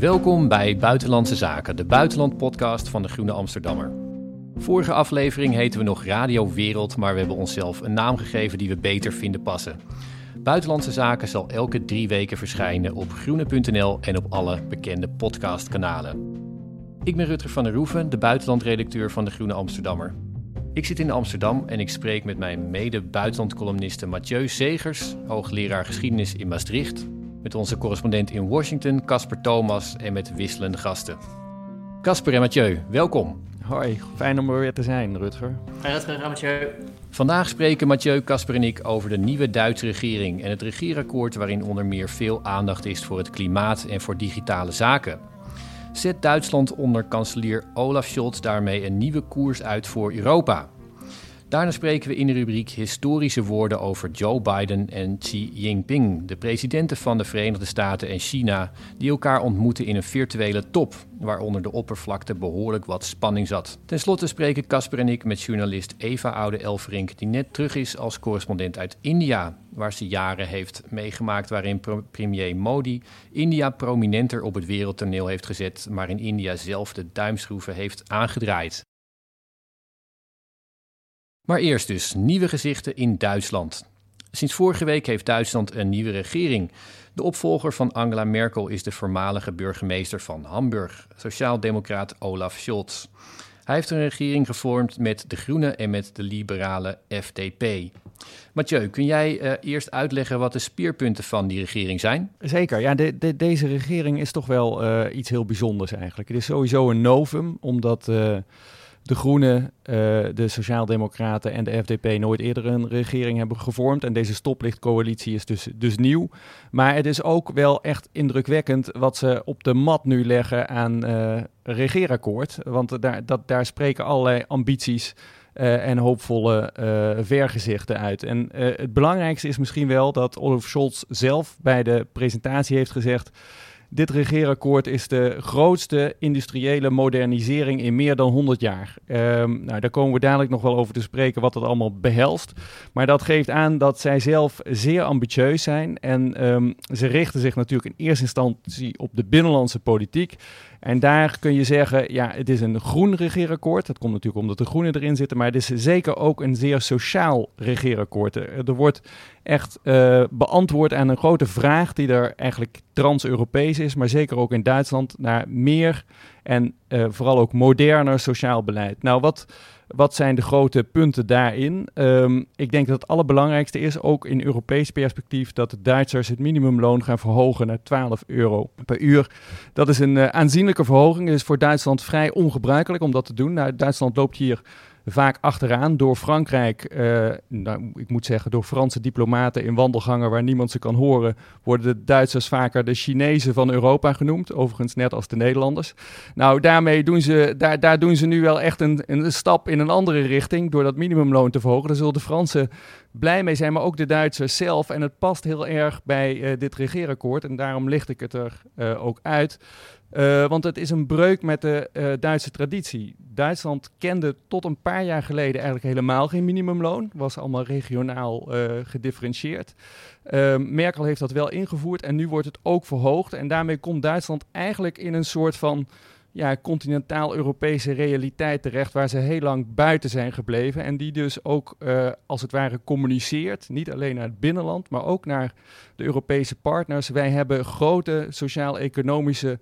Welkom bij Buitenlandse Zaken, de buitenlandpodcast van de Groene Amsterdammer. Vorige aflevering heten we nog Radio Wereld, maar we hebben onszelf een naam gegeven die we beter vinden passen. Buitenlandse Zaken zal elke drie weken verschijnen op groene.nl en op alle bekende podcastkanalen. Ik ben Rutger van der Roeven, de buitenlandredacteur van de Groene Amsterdammer. Ik zit in Amsterdam en ik spreek met mijn mede-buitenlandcolumniste Mathieu Segers, hoogleraar geschiedenis in Maastricht, met onze correspondent in Washington, Casper Thomas, en met wisselende gasten. Casper en Mathieu, welkom. Hoi, fijn om er weer te zijn, Rutger. Hoi Rutger, Mathieu. Vandaag spreken Mathieu, Casper en ik over de nieuwe Duitse regering en het regeerakkoord waarin onder meer veel aandacht is voor het klimaat en voor digitale zaken. Zet Duitsland onder kanselier Olaf Scholz daarmee een nieuwe koers uit voor Europa? Daarna spreken we in de rubriek historische woorden over Joe Biden en Xi Jinping, de presidenten van de Verenigde Staten en China, die elkaar ontmoeten in een virtuele top, waaronder de oppervlakte behoorlijk wat spanning zat. Ten slotte spreken Casper en ik met journalist Eva Oude Elverink, die net terug is als correspondent uit India, waar ze jaren heeft meegemaakt waarin premier Modi India prominenter op het wereldtoneel heeft gezet, maar in India zelf de duimschroeven heeft aangedraaid. Maar eerst dus nieuwe gezichten in Duitsland. Sinds vorige week heeft Duitsland een nieuwe regering. De opvolger van Angela Merkel is de voormalige burgemeester van Hamburg, sociaaldemocraat Olaf Scholz. Hij heeft een regering gevormd met de Groenen en met de liberale FDP. Mathieu, kun jij uh, eerst uitleggen wat de speerpunten van die regering zijn? Zeker, ja, de, de, deze regering is toch wel uh, iets heel bijzonders eigenlijk. Het is sowieso een novum, omdat... Uh, de Groenen, uh, de Sociaaldemocraten en de FDP nooit eerder een regering hebben gevormd. En deze stoplichtcoalitie is dus, dus nieuw. Maar het is ook wel echt indrukwekkend wat ze op de mat nu leggen aan uh, regeerakkoord. Want daar, dat, daar spreken allerlei ambities uh, en hoopvolle vergezichten uit. En het belangrijkste is misschien wel dat Olaf Scholz zelf bij de presentatie heeft gezegd dit regeerakkoord is de grootste industriële modernisering in meer dan 100 jaar. Um, nou, daar komen we dadelijk nog wel over te spreken wat dat allemaal behelst. Maar dat geeft aan dat zij zelf zeer ambitieus zijn. En um, ze richten zich natuurlijk in eerste instantie op de binnenlandse politiek. En daar kun je zeggen, ja, het is een groen regeerakkoord. Dat komt natuurlijk omdat de groenen erin zitten, maar het is zeker ook een zeer sociaal regeerakkoord. Er wordt echt uh, beantwoord aan een grote vraag die er eigenlijk trans-Europees is, maar zeker ook in Duitsland, naar meer en uh, vooral ook moderner sociaal beleid. Nou, wat wat zijn de grote punten daarin? Um, ik denk dat het allerbelangrijkste is, ook in Europees perspectief, dat de Duitsers het minimumloon gaan verhogen naar 12 euro per uur. Dat is een uh, aanzienlijke verhoging. Het is voor Duitsland vrij ongebruikelijk om dat te doen. Nou, Duitsland loopt hier vaak achteraan door Frankrijk, uh, nou, ik moet zeggen door Franse diplomaten in wandelgangen waar niemand ze kan horen, worden de Duitsers vaker de Chinezen van Europa genoemd, overigens net als de Nederlanders. Nou, daarmee doen ze, daar, daar doen ze nu wel echt een, een stap in een andere richting door dat minimumloon te verhogen. Daar zullen de Fransen blij mee zijn, maar ook de Duitsers zelf. En het past heel erg bij uh, dit regeerakkoord en daarom licht ik het er uh, ook uit. Uh, want het is een breuk met de uh, Duitse traditie. Duitsland kende tot een paar jaar geleden eigenlijk helemaal geen minimumloon. Was allemaal regionaal uh, gedifferentieerd. Merkel heeft dat wel ingevoerd en nu wordt het ook verhoogd. En daarmee komt Duitsland eigenlijk in een soort van ja, continentaal-Europese realiteit terecht, waar ze heel lang buiten zijn gebleven. En die dus ook als het ware communiceert, niet alleen naar het binnenland, maar ook naar de Europese partners. Wij hebben grote sociaal-economische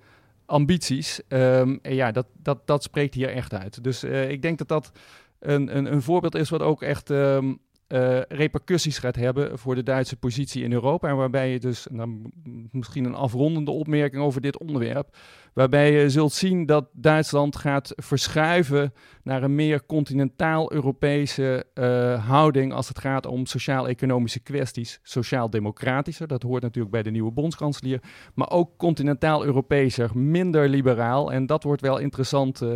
ambities. Um, en ja, dat, dat, dat spreekt hier echt uit. Dus uh, ik denk dat dat een, een, een voorbeeld is wat ook echt um, uh, repercussies gaat hebben voor de Duitse positie in Europa. En waarbij je dus, nou, misschien een afrondende opmerking over dit onderwerp, waarbij je zult zien dat Duitsland gaat verschuiven naar een meer continentaal-Europese uh, houding als het gaat om sociaal-economische kwesties. Sociaal-democratischer, dat hoort natuurlijk bij de nieuwe bondskanselier, maar ook continentaal-Europeeser, minder liberaal. En dat wordt wel interessant uh,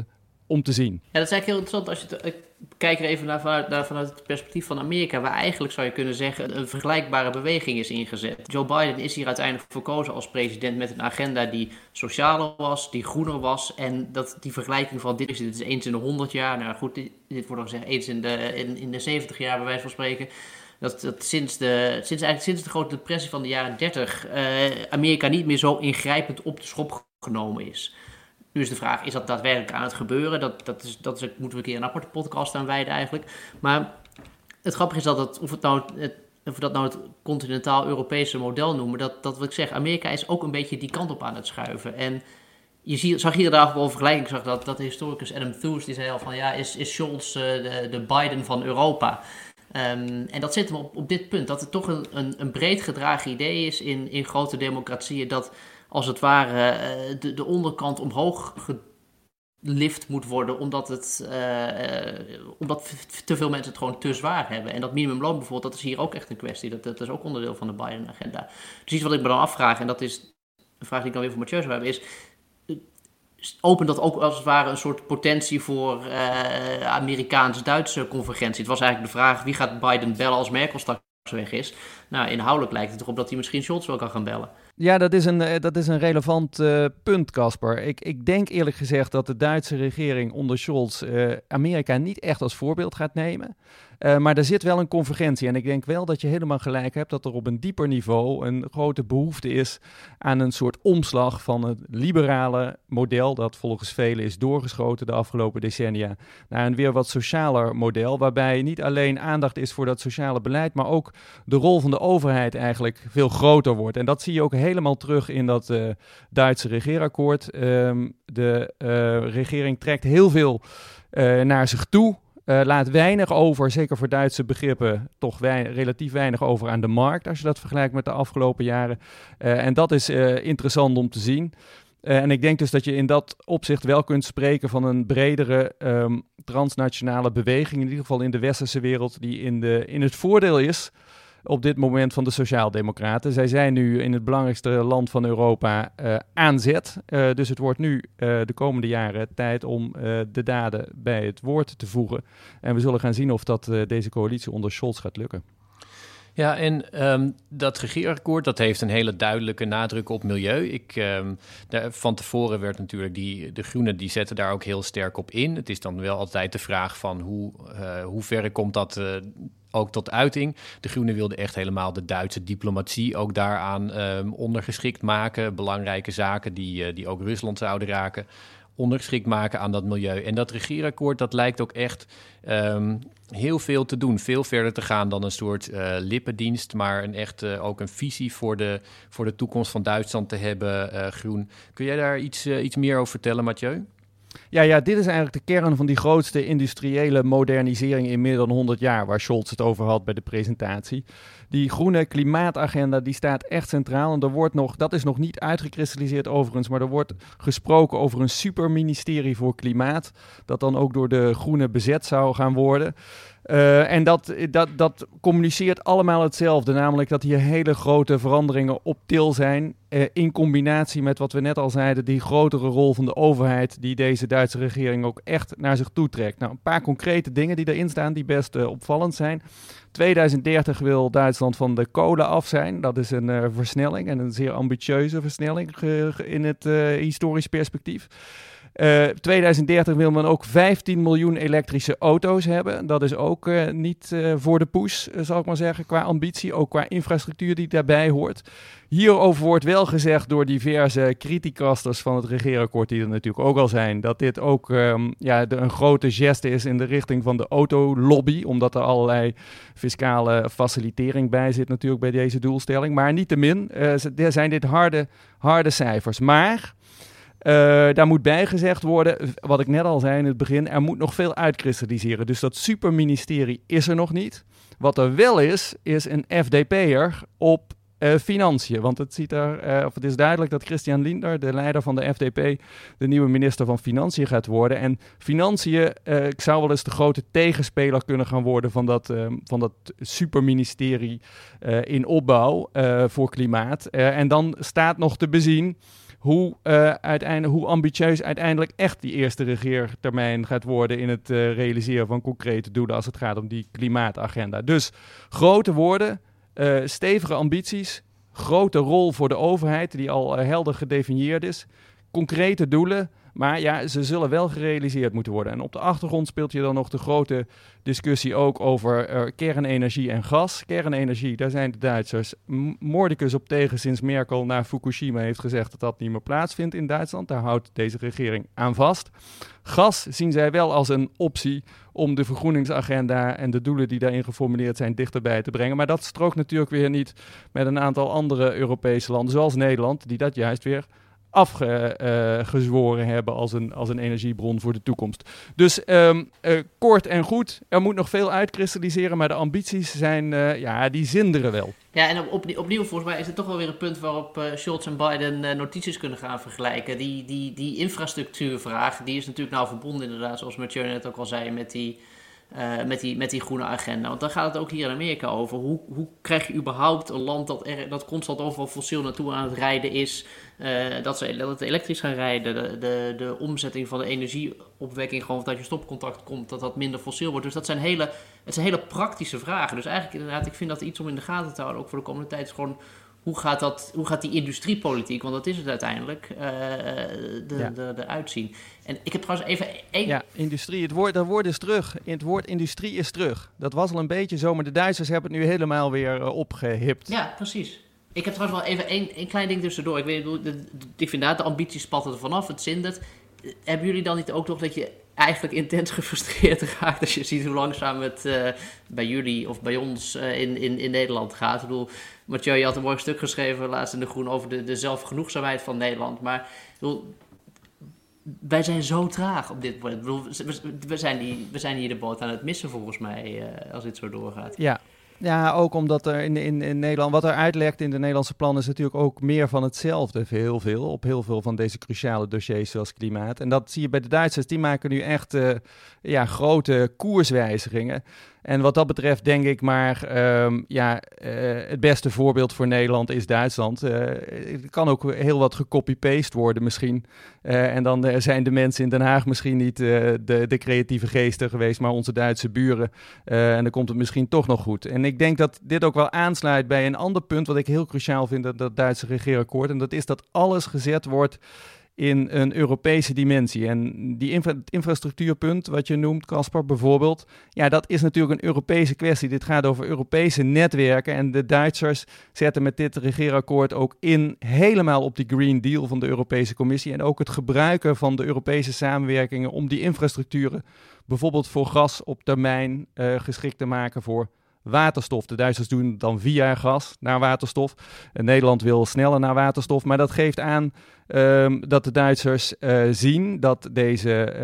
om te zien. Ja, dat is eigenlijk heel interessant als je het kijk er even naar vanuit, vanuit het perspectief van Amerika, waar eigenlijk zou je kunnen zeggen een vergelijkbare beweging is ingezet. Joe Biden is hier uiteindelijk verkozen als president met een agenda die socialer was, die groener was. En dat die vergelijking van dit is, dit is eens in de 100 jaar, nou goed, dit, wordt dan gezegd eens in de, in, in de 70 jaar bij wijze van spreken. Dat, dat sinds, de, sinds, eigenlijk sinds de grote depressie van de jaren 30 uh, Amerika niet meer zo ingrijpend op de schop genomen is. Nu is de vraag, is dat daadwerkelijk aan het gebeuren? Dat, dat, is, dat is, moeten we een keer een aparte podcast aan wijden eigenlijk. Maar het grappige is dat nou, het, of we dat nou het continentaal-Europese model noemen, dat, dat wat ik zeg, Amerika is ook een beetje die kant op aan het schuiven. En je zie, zag hier daar wel vergelijking, zag dat, dat de historicus Adam Tooze, die zei al van ja, is, is Scholz uh, de, de Biden van Europa? Um, en dat zit hem op, op dit punt, dat het toch een, een, een breed gedragen idee is in, in grote democratieën, dat als het ware uh, de, de onderkant omhoog gelift moet worden, omdat, het, uh, omdat te veel mensen het gewoon te zwaar hebben. En dat minimumloon bijvoorbeeld, dat is hier ook echt een kwestie, dat, dat is ook onderdeel van de Biden-agenda. Dus iets wat ik me dan afvraag, en dat is een vraag die ik dan weer voor Mathieu hebben, is opent dat ook als het ware een soort potentie voor uh, Amerikaans-Duitse convergentie. Het was eigenlijk de vraag, wie gaat Biden bellen als Merkel straks weg is? Nou, inhoudelijk lijkt het erop dat hij misschien Scholz wel kan gaan bellen. Ja, dat is een, eh, dat is een relevant uh, punt, Casper. Ik, ik denk eerlijk gezegd dat de Duitse regering onder Scholz uh, Amerika niet echt als voorbeeld gaat nemen. Uh, maar er zit wel een convergentie. En ik denk wel dat je helemaal gelijk hebt dat er op een dieper niveau een grote behoefte is aan een soort omslag van het liberale model, dat volgens velen is doorgeschoten de afgelopen decennia, naar een weer wat socialer model. Waarbij niet alleen aandacht is voor dat sociale beleid, maar ook de rol van de overheid eigenlijk veel groter wordt. En dat zie je ook helemaal terug in dat uh, Duitse regeerakkoord. Um, de uh, regering trekt heel veel naar zich toe. Uh, laat weinig over, zeker voor Duitse begrippen, toch relatief weinig over aan de markt als je dat vergelijkt met de afgelopen jaren. Uh, en dat is uh, interessant om te zien. en ik denk dus dat je in dat opzicht wel kunt spreken van een bredere um, transnationale beweging, in ieder geval in de westerse wereld, die in, de, in het voordeel is op dit moment van de Sociaaldemocraten. Zij zijn nu in het belangrijkste land van Europa uh, aan zet. Uh, dus het wordt nu uh, de komende jaren tijd om de daden bij het woord te voegen. En we zullen gaan zien of dat deze coalitie onder Scholz gaat lukken. Ja, en um, dat regeerakkoord dat heeft een hele duidelijke nadruk op milieu. Ik, um, daar, van tevoren werd natuurlijk die, de Groenen die zetten daar ook heel sterk op in. Het is dan wel altijd de vraag van hoe, uh, hoe ver komt dat ook tot uiting. De Groenen wilden echt helemaal de Duitse diplomatie ook daaraan um, ondergeschikt maken. Belangrijke zaken die, uh, die ook Rusland zouden raken ondergeschikt maken aan dat milieu. En dat regeerakkoord, dat lijkt ook echt um, heel veel te doen. Veel verder te gaan dan een soort uh, lippendienst, maar een echt uh, ook een visie voor de, voor de toekomst van Duitsland te hebben, groen. Kun jij daar iets, iets meer over vertellen, Mathieu? Ja, ja, dit is eigenlijk de kern van die grootste industriële modernisering in meer dan 100 jaar, waar Scholz het over had bij de presentatie. Die groene klimaatagenda die staat echt centraal. En er wordt nog, dat is nog niet uitgekristalliseerd overigens, maar er wordt gesproken over een superministerie voor klimaat. Dat dan ook door de groene bezet zou gaan worden. Uh, en dat, dat, dat communiceert allemaal hetzelfde, namelijk dat hier hele grote veranderingen op til zijn. Uh, in combinatie met wat we net al zeiden, die grotere rol van de overheid, die deze Duitse regering ook echt naar zich toe trekt. Nou, een paar concrete dingen die erin staan, die best uh, opvallend zijn. 2030 wil Duitsland van de kolen af zijn. Dat is een versnelling en een zeer ambitieuze versnelling in het historisch perspectief. Uh, eh, 2030 wil men ook 15 miljoen elektrische auto's hebben. Dat is ook uh, niet uh, voor de poes, zal ik maar zeggen, qua ambitie, ook qua infrastructuur die daarbij hoort. Hierover wordt wel gezegd door diverse criticasters van het regeerakkoord, die er natuurlijk ook al zijn, dat dit ook um, ja, een grote geste is in de richting van de autolobby, omdat er allerlei fiscale facilitering bij zit natuurlijk bij deze doelstelling. Maar niettemin uh, zijn dit harde, harde cijfers. Maar uh, daar moet bijgezegd worden, wat ik net al zei in het begin, er moet nog veel uitkristalliseren. Dus dat superministerie is er nog niet. Wat er wel is, is een FDP'er op uh, financiën. Want het, ziet er, uh, of het is duidelijk dat Christian Lindner, de leider van de FDP, de nieuwe minister van Financiën gaat worden. En financiën uh, zou wel eens de grote tegenspeler kunnen gaan worden van dat, van dat superministerie in opbouw voor klimaat. en dan staat nog te bezien hoe, uh, uiteindelijk, hoe ambitieus uiteindelijk echt die eerste regeertermijn gaat worden in het uh, realiseren van concrete doelen als het gaat om die klimaatagenda. Dus grote woorden, uh, stevige ambities, grote rol voor de overheid die al helder gedefinieerd is, concrete doelen, Maar ja, ze zullen wel gerealiseerd moeten worden. En op de achtergrond speelt je dan nog de grote discussie ook over uh, kernenergie en gas. Kernenergie, daar zijn de Duitsers moordicus op tegen sinds Merkel naar Fukushima heeft gezegd dat dat niet meer plaatsvindt in Duitsland. Daar houdt deze regering aan vast. Gas zien zij wel als een optie om de vergroeningsagenda en de doelen die daarin geformuleerd zijn dichterbij te brengen. Maar dat strookt natuurlijk weer niet met een aantal andere Europese landen, zoals Nederland, die dat juist weer afgezworen hebben als een, als een energiebron voor de toekomst. Dus um, kort en goed, er moet nog veel uitkristalliseren, maar de ambities zijn, uh, ja, die zinderen wel. Ja, en op, opnieuw volgens mij is het toch wel weer een punt waarop Scholz en Biden notities kunnen gaan vergelijken. Die, die, die infrastructuurvraag, die is natuurlijk nou verbonden inderdaad, zoals Mathieu net ook al zei, met die uh, met, die, met die groene agenda. Want dan gaat het ook hier in Amerika over. Hoe, hoe krijg je überhaupt een land dat, er, dat constant overal fossiel naartoe aan het rijden is? Uh, dat, ze, dat het elektrisch gaan rijden. De, de, de omzetting van de energieopwekking, gewoon dat je stopcontact komt, dat dat minder fossiel wordt. Dus dat zijn hele, het zijn hele praktische vragen. Dus eigenlijk inderdaad, ik vind dat iets om in de gaten te houden, ook voor de komende tijd. Is gewoon hoe gaat, dat, hoe gaat die industriepolitiek, want dat is het uiteindelijk, uh, de, ja. de, de, uitzien. En ik heb trouwens even één... Ja, industrie, het woord, dat woord is terug. Het woord industrie is terug. Dat was al een beetje zo, maar de Duitsers hebben het nu helemaal weer uh, opgehipt. Ja, precies. Ik heb trouwens wel even één, één klein ding tussendoor. Ik, weet, ik vind inderdaad, de ambities spatten er vanaf, het zindert. Hebben jullie dan niet ook nog dat je eigenlijk intens gefrustreerd raakt als je ziet hoe langzaam het uh, bij jullie of bij ons uh, in, in, in Nederland gaat? Ik bedoel, Mathieu, je had een mooi stuk geschreven laatst in De Groen over de, de zelfgenoegzaamheid van Nederland. Maar bedoel, wij zijn zo traag op dit moment. Bedoel, we, zijn die, we zijn hier de boot aan het missen volgens mij, uh, als dit zo doorgaat. Ja, ja, ook omdat er in, in, in Nederland, wat er uitlekt in de Nederlandse plannen, is natuurlijk ook meer van hetzelfde. Heel veel, op heel veel van deze cruciale dossiers zoals klimaat. En dat zie je bij de Duitsers, die maken nu echt uh, ja, grote koerswijzigingen. En wat dat betreft denk ik maar, um, ja, uh, het beste voorbeeld voor Nederland is Duitsland. Uh, het kan ook heel wat gecopy-paste worden misschien. Uh, en dan zijn de mensen in Den Haag misschien niet de, de, creatieve geesten geweest, maar onze Duitse buren. en dan komt het misschien toch nog goed. En ik denk dat dit ook wel aansluit bij een ander punt wat ik heel cruciaal vind, dat, dat Duitse regeerakkoord. En dat is dat alles gezet wordt in een Europese dimensie. En die infra infrastructuurpunt, wat je noemt, Caspar bijvoorbeeld, ja, dat is natuurlijk een Europese kwestie. Dit gaat over Europese netwerken. En de Duitsers zetten met dit regeerakkoord ook in helemaal op die Green Deal van de Europese Commissie. En ook het gebruiken van de Europese samenwerkingen om die infrastructuren, bijvoorbeeld voor gas op termijn, uh, geschikt te maken voor waterstof. De Duitsers doen dan via gas naar waterstof. En Nederland wil sneller naar waterstof. Maar dat geeft aan um, dat de Duitsers uh, zien dat deze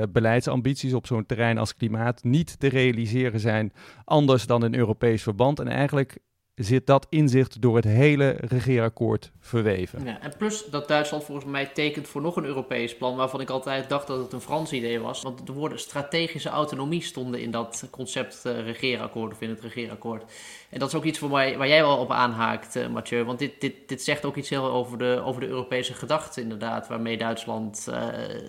uh, beleidsambities op zo'n terrein als klimaat niet te realiseren zijn anders dan in Europees verband. En eigenlijk zit dat inzicht door het hele regeerakkoord verweven. Ja, en plus dat Duitsland volgens mij tekent voor nog een Europees plan, waarvan ik altijd dacht dat het een Frans idee was. Want de woorden strategische autonomie stonden in dat concept uh, regeerakkoord of in het regeerakkoord. En dat is ook iets voor mij, waar jij wel op aanhaakt, uh, Mathieu. Want dit, dit, dit zegt ook iets heel over de, over de Europese gedachte inderdaad, waarmee Duitsland uh,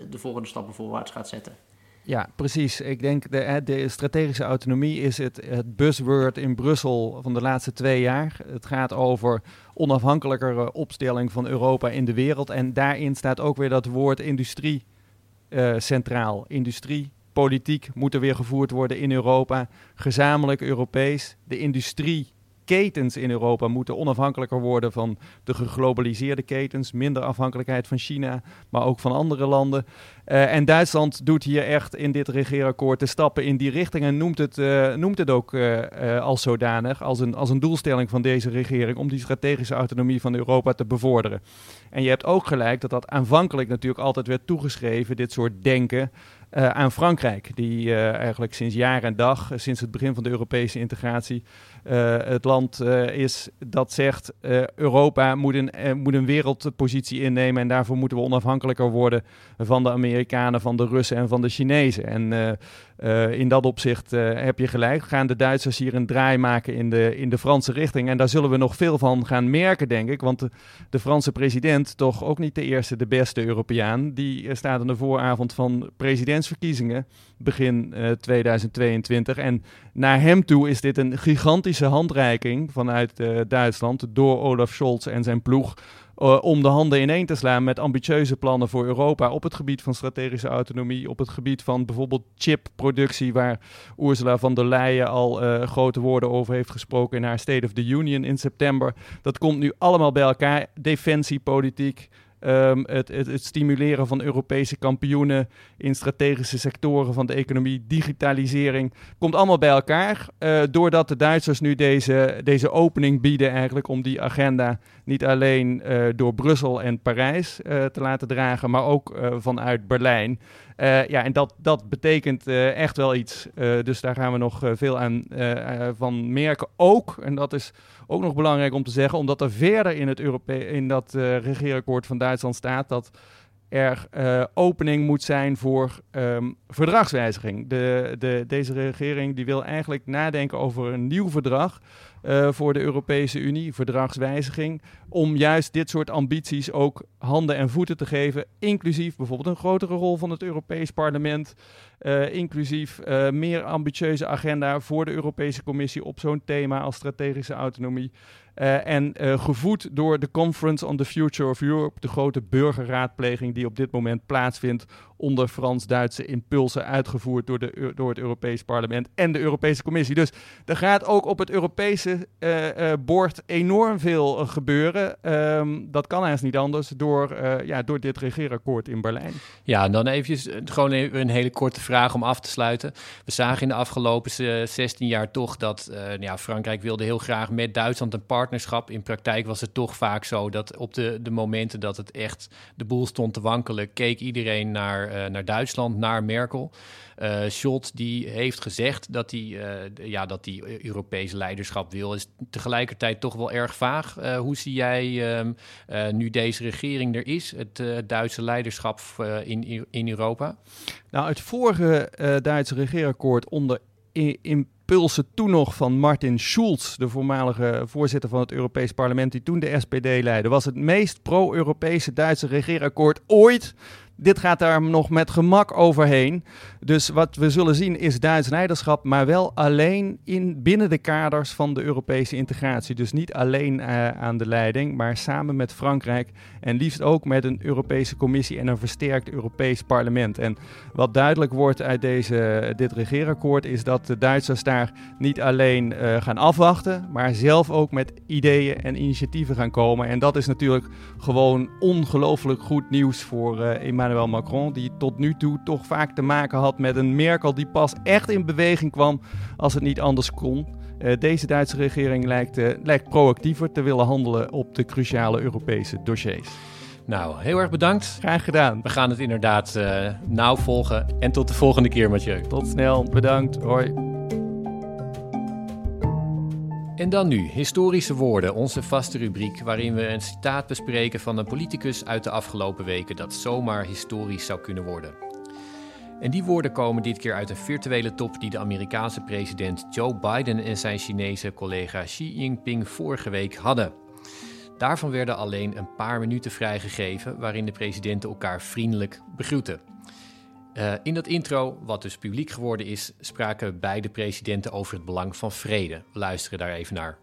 de volgende stappen voorwaarts gaat zetten. Ja, precies. Ik denk de, de strategische autonomie is het, het buzzword in Brussel van de laatste twee jaar. Het gaat over onafhankelijkere opstelling van Europa in de wereld. En daarin staat ook weer dat woord industrie uh, centraal. Industrie, politiek moet er weer gevoerd worden in Europa. Gezamenlijk Europees. De industrie ketens in Europa moeten onafhankelijker worden van de geglobaliseerde ketens. Minder afhankelijkheid van China, maar ook van andere landen. Uh, en Duitsland doet hier echt in dit regeerakkoord de stappen in die richting en noemt het, uh, noemt het ook uh, als zodanig, als een, als een doelstelling van deze regering om die strategische autonomie van Europa te bevorderen. En je hebt ook gelijk dat dat aanvankelijk natuurlijk altijd werd toegeschreven, dit soort denken, uh, aan Frankrijk, die uh, eigenlijk sinds jaar en dag, sinds het begin van de Europese integratie, het land is dat zegt Europa moet een, moet een wereldpositie innemen en daarvoor moeten we onafhankelijker worden van de Amerikanen, van de Russen en van de Chinezen. En in dat opzicht heb je gelijk, gaan de Duitsers hier een draai maken in de, in de Franse richting. En daar zullen we nog veel van gaan merken, denk ik, want de, de Franse president, toch ook niet de eerste, de beste Europeaan, die staat aan de vooravond van president presidentsverkiezingen begin uh, eh, 2022. En naar hem toe is dit een gigantische handreiking vanuit Duitsland door Olaf Scholz en zijn ploeg uh, om de handen ineen te slaan met ambitieuze plannen voor Europa op het gebied van strategische autonomie, op het gebied van bijvoorbeeld chipproductie, waar Ursula von der Leyen al uh, grote woorden over heeft gesproken in haar State of the Union in september. Dat komt nu allemaal bij elkaar. Defensiepolitiek, Um, het, het, stimuleren van Europese kampioenen in strategische sectoren van de economie, digitalisering, komt allemaal bij elkaar. Uh, doordat de Duitsers nu deze, deze opening bieden eigenlijk om die agenda niet alleen uh, door Brussel en Parijs uh, te laten dragen, maar ook vanuit Berlijn. Ja, en dat, dat betekent echt wel iets. dus daar gaan we nog veel aan van merken. Ook, en dat is ook nog belangrijk om te zeggen, omdat er verder in, het Europe in dat regeerakkoord van Duitsland staat dat er uh, opening moet zijn voor um, verdragswijziging. De, de, deze regering die wil eigenlijk nadenken over een nieuw verdrag uh, voor de Europese Unie, verdragswijziging, om juist dit soort ambities ook handen en voeten te geven, inclusief bijvoorbeeld een grotere rol van het Europees Parlement, uh, inclusief meer ambitieuze agenda voor de Europese Commissie op zo'n thema als strategische autonomie. Uh, en gevoed door de Conference on the Future of Europe, de grote burgerraadpleging die op dit moment plaatsvindt onder Frans-Duitse impulsen uitgevoerd door, de, door het Europees Parlement en de Europese Commissie. Dus er gaat ook op het Europese uh, bord enorm veel uh, gebeuren. Um, dat kan eigenlijk niet anders door, ja, door dit regeerakkoord in Berlijn. Ja, dan eventjes gewoon even een hele korte vraag om af te sluiten. We zagen in de afgelopen 16 jaar toch dat ja, Frankrijk wilde heel graag met Duitsland een partnerschap. In praktijk was het toch vaak zo dat op de, de momenten dat het echt de boel stond te wankelen, keek iedereen naar naar, naar Duitsland, naar Merkel. Uh, Scholz die heeft gezegd dat hij uh, ja, dat die Europese leiderschap wil. Is tegelijkertijd toch wel erg vaag. Hoe zie jij um, nu deze regering er is, het Duitse leiderschap in, in Europa? Nou, het vorige Duitse regeerakkoord onder impulsen toen nog van Martin Schulz, de voormalige voorzitter van het Europees Parlement, die toen de SPD leidde, was het meest pro-Europese Duitse regeerakkoord ooit. Dit gaat daar nog met gemak overheen. Dus wat we zullen zien is Duits leiderschap, maar wel alleen in, binnen de kaders van de Europese integratie. Dus niet alleen uh, aan de leiding, maar samen met Frankrijk en liefst ook met een Europese Commissie en een versterkt Europees Parlement. En wat duidelijk wordt uit deze, dit regeerakkoord is dat de Duitsers daar niet alleen uh, gaan afwachten, maar zelf ook met ideeën en initiatieven gaan komen. En dat is natuurlijk gewoon ongelooflijk goed nieuws voor uh, Emmanuel Macron, die tot nu toe toch vaak te maken had met een Merkel die pas echt in beweging kwam als het niet anders kon. Uh, deze Duitse regering lijkt, uh, lijkt proactiever te willen handelen op de cruciale Europese dossiers. Nou, heel erg bedankt. Graag gedaan. We gaan het inderdaad uh, nauw volgen. En tot de volgende keer, Mathieu. Tot snel. Bedankt. Hoi. En dan nu, historische woorden, onze vaste rubriek waarin we een citaat bespreken van een politicus uit de afgelopen weken dat zomaar historisch zou kunnen worden. En die woorden komen dit keer uit een virtuele top die de Amerikaanse president Joe Biden en zijn Chinese collega Xi Jinping vorige week hadden. Daarvan werden alleen een paar minuten vrijgegeven waarin de presidenten elkaar vriendelijk begroeten. Uh, in dat intro, wat dus publiek geworden is, spraken beide presidenten over het belang van vrede. We luisteren daar even naar.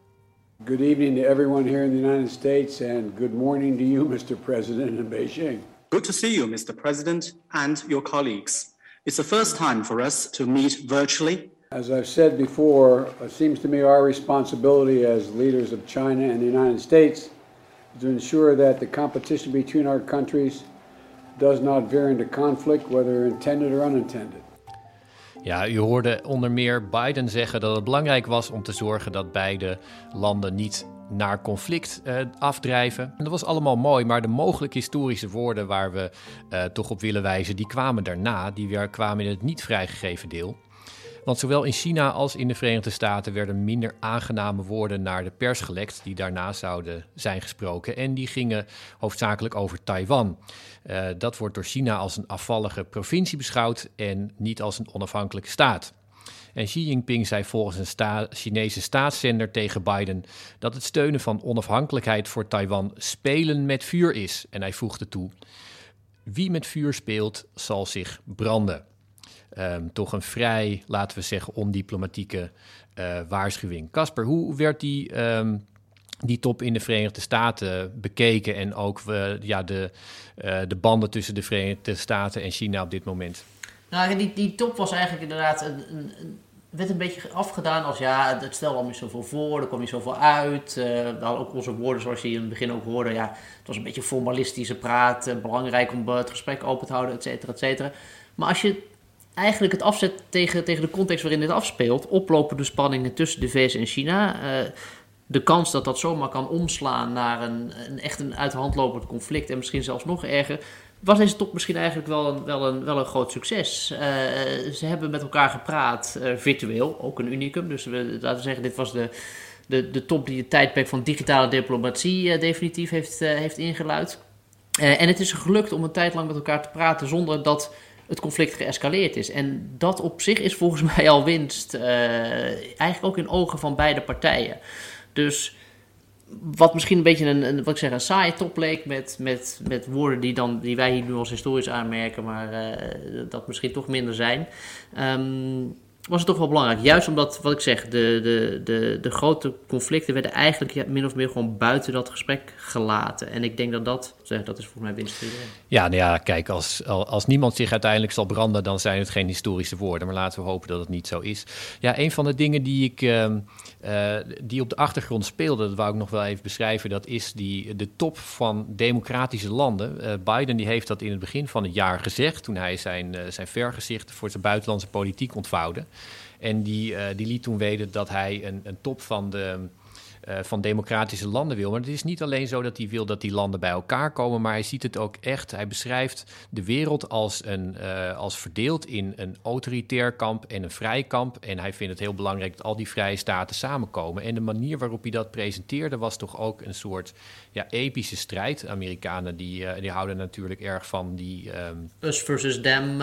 Good evening to everyone here in the United States and good morning to you, Mr. President in Beijing. Good to see you, Mr. President, and your colleagues. It's the first time for us to meet virtually. As I've said before, it seems to me our responsibility as leaders of China and the United States to ensure that the competition between our countries does not veer into conflict, whether intended or unintended. Ja, u hoorde onder meer Biden zeggen dat het belangrijk was om te zorgen dat beide landen niet naar conflict uh, afdrijven. En dat was allemaal mooi, maar de mogelijk historische woorden waar we uh, toch op willen wijzen, die kwamen daarna. Die weer kwamen in het niet vrijgegeven deel. Want zowel in China als in de Verenigde Staten werden minder aangename woorden naar de pers gelekt die daarna zouden zijn gesproken. En die gingen hoofdzakelijk over Taiwan. Uh, dat wordt door China als een afvallige provincie beschouwd en niet als een onafhankelijke staat. En Xi Jinping zei volgens een sta Chinese staatszender tegen Biden dat het steunen van onafhankelijkheid voor Taiwan spelen met vuur is. En hij voegde toe: Wie met vuur speelt, zal zich branden. Um, toch een vrij, laten we zeggen, ondiplomatieke uh, waarschuwing. Casper, hoe werd die um, die top in de Verenigde Staten bekeken en ook ja, de, de banden tussen de Verenigde Staten en China op dit moment? Nou, die, die top was eigenlijk inderdaad een, werd een beetje afgedaan als ja, het stelde al niet zoveel voor, er kwam niet zoveel uit. Uh, ook onze woorden, zoals je in het begin ook hoorde, ja, het was een beetje formalistische praat, belangrijk om het gesprek open te houden, et cetera, et cetera. Maar als je eigenlijk het afzet tegen, tegen de context waarin dit afspeelt, oplopende spanningen tussen de VS en China, uh, de kans dat dat zomaar kan omslaan naar een, een echt een uit de hand lopend conflict en misschien zelfs nog erger, was deze top misschien eigenlijk wel een, wel een, wel een groot succes. Uh, ze hebben met elkaar gepraat, uh, virtueel, ook een unicum. Dus we, laten we zeggen, dit was de, de, de top die het tijdperk van digitale diplomatie definitief heeft, heeft ingeluid. en het is gelukt om een tijd lang met elkaar te praten zonder dat het conflict geëscaleerd is. En dat op zich is volgens mij al winst, eigenlijk ook in ogen van beide partijen. Dus wat misschien een beetje een, een, wat ik zeg, een saaie top leek met, met, met woorden die, dan, die wij hier nu als historisch aanmerken, maar uh, dat misschien toch minder zijn. Um, was het toch wel belangrijk. Juist omdat, wat ik zeg, de, de, de, de grote conflicten werden eigenlijk min of meer gewoon buiten dat gesprek gelaten. En ik denk dat dat, dat is volgens mij winst. Ja, nou ja, kijk, als, als niemand zich uiteindelijk zal branden, dan zijn het geen historische woorden. Maar laten we hopen dat het niet zo is. Ja, een van de dingen die ik, uh, uh, die op de achtergrond speelde, dat wou ik nog wel even beschrijven, dat is die, de top van democratische landen. Uh, Biden die heeft dat in het begin van het jaar gezegd, toen hij zijn, zijn vergezicht voor zijn buitenlandse politiek ontvouwde. En die, die liet toen weten dat hij een, een top van de uh, van democratische landen wil. Maar het is niet alleen zo dat hij wil dat die landen bij elkaar komen, maar hij ziet het ook echt. Hij beschrijft de wereld als, een, uh, als verdeeld in een autoritair kamp en een vrij kamp. En hij vindt het heel belangrijk dat al die vrije staten samenkomen. En de manier waarop hij dat presenteerde was toch ook een soort ja, epische strijd. Amerikanen die, uh, die houden natuurlijk erg van die... Um... Us versus them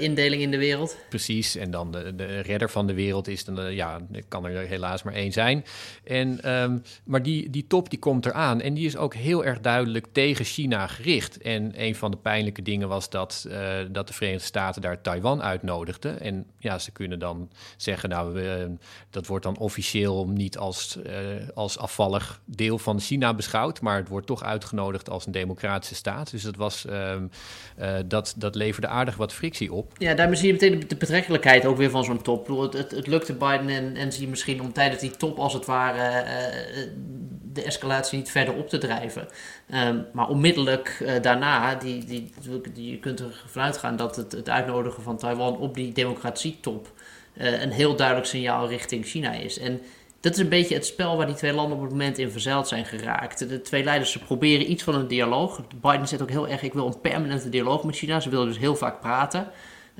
indeling in de wereld. Precies, en dan de, de redder van de wereld is dan, ja, kan er helaas maar één zijn. En Um, maar die, die top die komt eraan en die is ook heel erg duidelijk tegen China gericht. En een van de pijnlijke dingen was dat, uh, dat de Verenigde Staten daar Taiwan uitnodigden. En ja, ze kunnen dan zeggen, nou, we, dat wordt dan officieel niet als, uh, als afvallig deel van China beschouwd, maar het wordt toch uitgenodigd als een democratische staat. Dus dat, was, uh, dat, dat leverde aardig wat frictie op. Ja, daarmee zie je meteen de betrekkelijkheid ook weer van zo'n top. Het, het, lukte Biden en, en zie misschien om tijdens die top als het ware eh, de escalatie niet verder op te drijven. Um, maar onmiddellijk uh, daarna, die, die, die, je kunt er vanuit gaan dat het, het uitnodigen van Taiwan op die democratietop uh, een heel duidelijk signaal richting China is. En dat is een beetje het spel waar die twee landen op het moment in verzeild zijn geraakt. De twee leiders ze proberen iets van een dialoog. Biden zegt ook heel erg: ik wil een permanente dialoog met China. Ze willen dus heel vaak praten.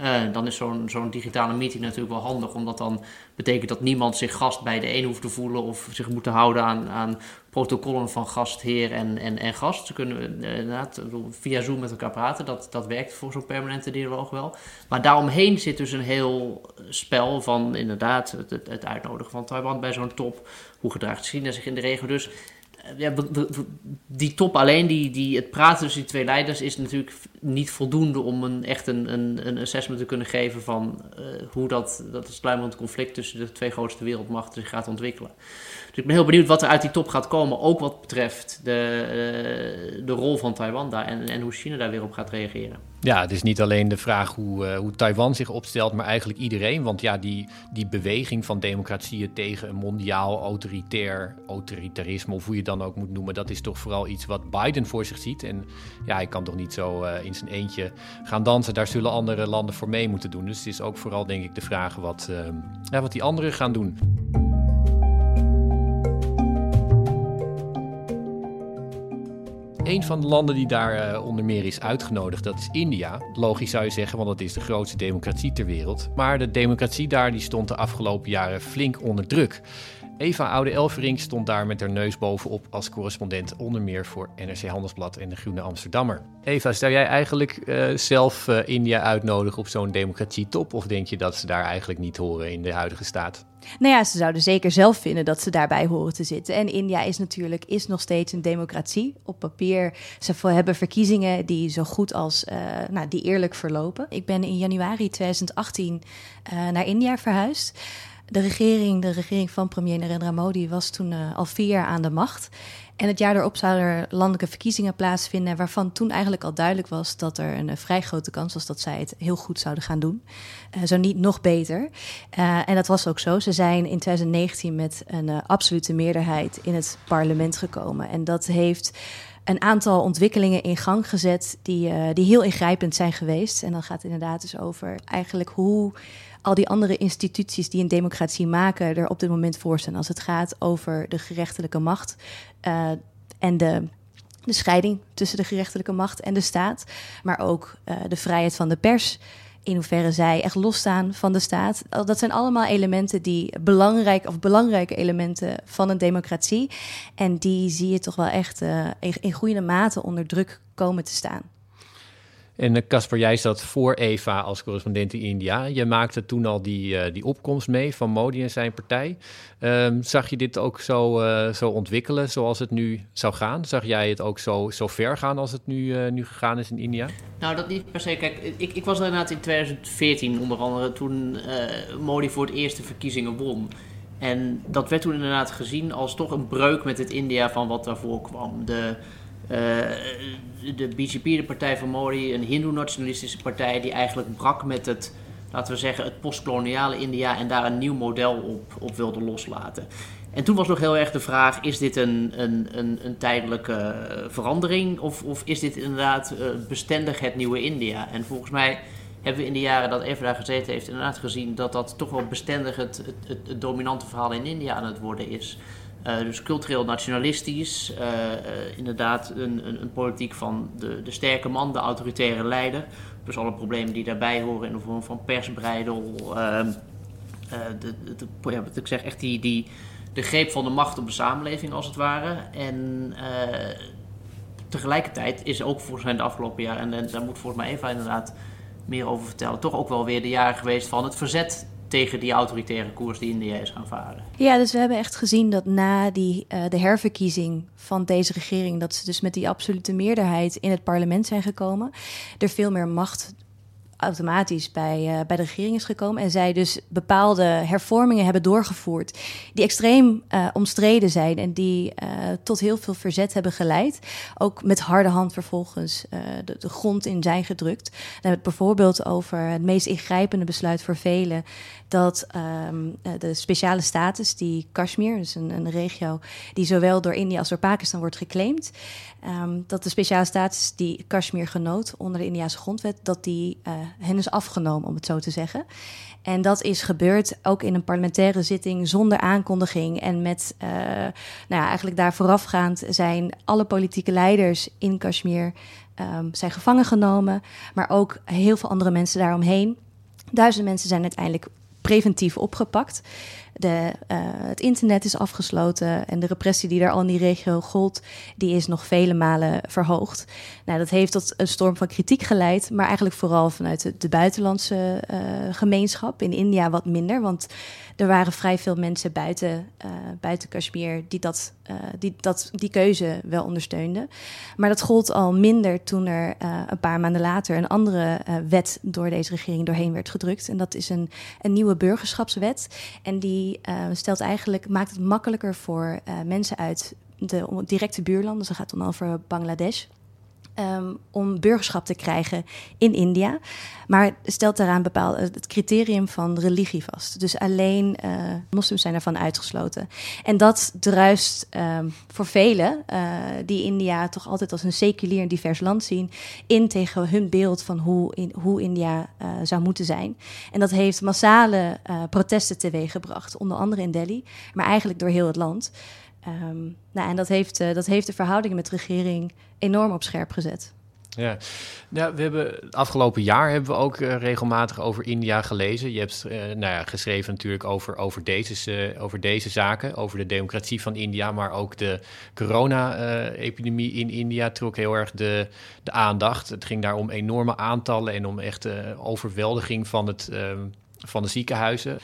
Uh, dan is zo'n zo'n digitale meeting natuurlijk wel handig, omdat dan betekent dat niemand zich gast bij de een hoeft te voelen of zich moet houden aan, aan protocollen van gastheer en, en, en gast. Ze kunnen uh, inderdaad via Zoom met elkaar praten, dat, dat werkt voor zo'n permanente dialoog wel. Maar daaromheen zit dus een heel spel van inderdaad het, het, het uitnodigen van Taiwan bij zo'n top. Hoe gedraagt China zich in de regio? Dus ja, die top alleen, die, die, het praten tussen die twee leiders, is natuurlijk niet voldoende om een, echt een, een, een assessment te kunnen geven van uh, hoe dat, dat sluimerend conflict tussen de twee grootste wereldmachten zich gaat ontwikkelen. Ik ben heel benieuwd wat er uit die top gaat komen, ook wat betreft de, uh, de rol van Taiwan daar en, en hoe China daar weer op gaat reageren. Ja, het is niet alleen de vraag hoe, uh, hoe Taiwan zich opstelt, maar eigenlijk iedereen. Want ja, die, die beweging van democratieën tegen een mondiaal autoritair autoritarisme, of hoe je dan ook moet noemen, dat is toch vooral iets wat Biden voor zich ziet. En ja, hij kan toch niet zo uh, in zijn eentje gaan dansen. Daar zullen andere landen voor mee moeten doen. Dus het is ook vooral, denk ik, de vraag wat, ja, wat die anderen gaan doen. Een van de landen die daar uh, onder meer is uitgenodigd, dat is India. Logisch zou je zeggen, want dat is de grootste democratie ter wereld. Maar de democratie daar die stond de afgelopen jaren flink onder druk. Eva Oude Elverink stond daar met haar neus bovenop als correspondent onder meer voor NRC Handelsblad en de Groene Amsterdammer. Eva, zou jij eigenlijk uh, zelf uh, India uitnodigen op zo'n democratietop of denk je dat ze daar eigenlijk niet horen in de huidige staat? Nou ja, ze zouden zeker zelf vinden dat ze daarbij horen te zitten. En India is natuurlijk is nog steeds een democratie op papier. Ze hebben verkiezingen die zo goed als uh, nou, die eerlijk verlopen. Ik ben in januari 2018 naar India verhuisd. De regering, de regering van premier Narendra Modi was toen al vier jaar aan de macht. En het jaar erop zouden er landelijke verkiezingen plaatsvinden, waarvan toen eigenlijk al duidelijk was dat er een vrij grote kans was dat zij het heel goed zouden gaan doen. Uh, zo niet nog beter. En dat was ook zo. Ze zijn in 2019 met een absolute meerderheid in het parlement gekomen. En dat heeft een aantal ontwikkelingen in gang gezet die, die heel ingrijpend zijn geweest. En dan gaat het inderdaad dus over eigenlijk hoe al die andere instituties die een democratie maken er op dit moment voor staan. Als het gaat over de gerechtelijke macht uh, en de, de scheiding tussen de gerechtelijke macht en de staat. Maar ook uh, de vrijheid van de pers. In hoeverre zij echt losstaan van de staat. Dat zijn allemaal elementen die belangrijk of belangrijke elementen van een democratie. En die zie je toch wel echt uh, in, goede mate onder druk komen te staan. En Casper, jij zat voor Eva als correspondent in India. Je maakte toen al die, uh, die opkomst mee van Modi en zijn partij. Um, zag je dit ook zo, uh, zo ontwikkelen zoals het nu zou gaan? Zag jij het ook zo, zo ver gaan als het nu, nu gegaan is in India? Nou, dat niet per se. Kijk, ik, ik was er inderdaad in 2014 onder andere toen Modi voor het eerst de verkiezingen won. En dat werd toen inderdaad gezien als toch een breuk met het India van wat daarvoor kwam. De uh, de BJP, de partij van Modi, een hindoe-nationalistische partij die eigenlijk brak met het, laten we zeggen, het postkoloniale India en daar een nieuw model op, op wilde loslaten. En toen was nog heel erg de vraag: is dit een, een, een, een tijdelijke verandering of, of is dit inderdaad uh, bestendig het nieuwe India? En volgens mij hebben we in de jaren dat Eva daar gezeten heeft inderdaad gezien dat dat toch wel bestendig het, het, het dominante verhaal in India aan het worden is. Uh, dus cultureel nationalistisch, uh, uh, inderdaad een, een, een, politiek van de, de sterke man, de autoritaire leider. Dus alle problemen die daarbij horen in de vorm van persbreidel. Ehm, de, ja, ik zeg, echt die, die, de greep van de macht op de samenleving als het ware. En tegelijkertijd is ook volgens mij de afgelopen jaren, en, en daar moet volgens mij Eva inderdaad meer over vertellen, toch ook wel weer de jaren geweest van het verzet tegen die autoritaire koers die India is gaan varen. Ja, dus we hebben echt gezien dat na die, uh, de herverkiezing van deze regering, dat ze dus met die absolute meerderheid in het parlement zijn gekomen, er veel meer macht automatisch bij, uh, bij de regering is gekomen. En zij dus bepaalde hervormingen hebben doorgevoerd. die extreem uh, omstreden zijn. en die uh, tot heel veel verzet hebben geleid. Ook met harde hand vervolgens de, de, grond in zijn gedrukt. Dan hebben we het bijvoorbeeld over het meest ingrijpende besluit voor velen dat um, de speciale status die Kashmir, dus een, een, regio die zowel door India als door Pakistan wordt geclaimd, um, dat de speciale status die Kashmir genoot onder de Indiase grondwet, dat die uh, hen is afgenomen, om het zo te zeggen. En dat is gebeurd ook in een parlementaire zitting zonder aankondiging. En met, uh, nou ja, eigenlijk daar voorafgaand zijn alle politieke leiders in Kashmir um, zijn gevangen genomen. Maar ook heel veel andere mensen daaromheen. Duizenden mensen zijn uiteindelijk preventief opgepakt. De, uh, het internet is afgesloten en de repressie die daar al in die regio gold, die is nog vele malen verhoogd. Nou, dat heeft tot een storm van kritiek geleid, maar eigenlijk vooral vanuit de, buitenlandse uh, gemeenschap. In India wat minder, want er waren vrij veel mensen buiten, uh, buiten Kashmir die, dat, die dat, die keuze wel ondersteunden. Maar dat gold al minder toen er een paar maanden later een andere wet door deze regering doorheen werd gedrukt. En dat is een, een nieuwe burgerschapswet. En die stelt eigenlijk, maakt het makkelijker voor mensen uit de directe buurlanden, dat gaat dan over Bangladesh, um, om burgerschap te krijgen in India. Maar stelt daaraan bepaald het criterium van religie vast. Dus alleen uh, moslims zijn ervan uitgesloten. En dat druist um, voor velen, uh, die India toch altijd als een seculier en divers land zien, in tegen hun beeld van hoe, hoe India uh, zou moeten zijn. En dat heeft massale protesten teweeggebracht, onder andere in Delhi, maar eigenlijk door heel het land. Um, nou, en dat heeft, uh, dat heeft de verhoudingen met de regering enorm op scherp gezet. Ja, we hebben afgelopen jaar hebben we ook uh, regelmatig over India gelezen. Je hebt uh, nou ja, geschreven natuurlijk over, over, deze, over deze zaken, over de democratie van India, maar ook de corona-epidemie in India trok heel erg de, de aandacht. Het ging daar om enorme aantallen en om echt overweldiging van, het, van de ziekenhuizen.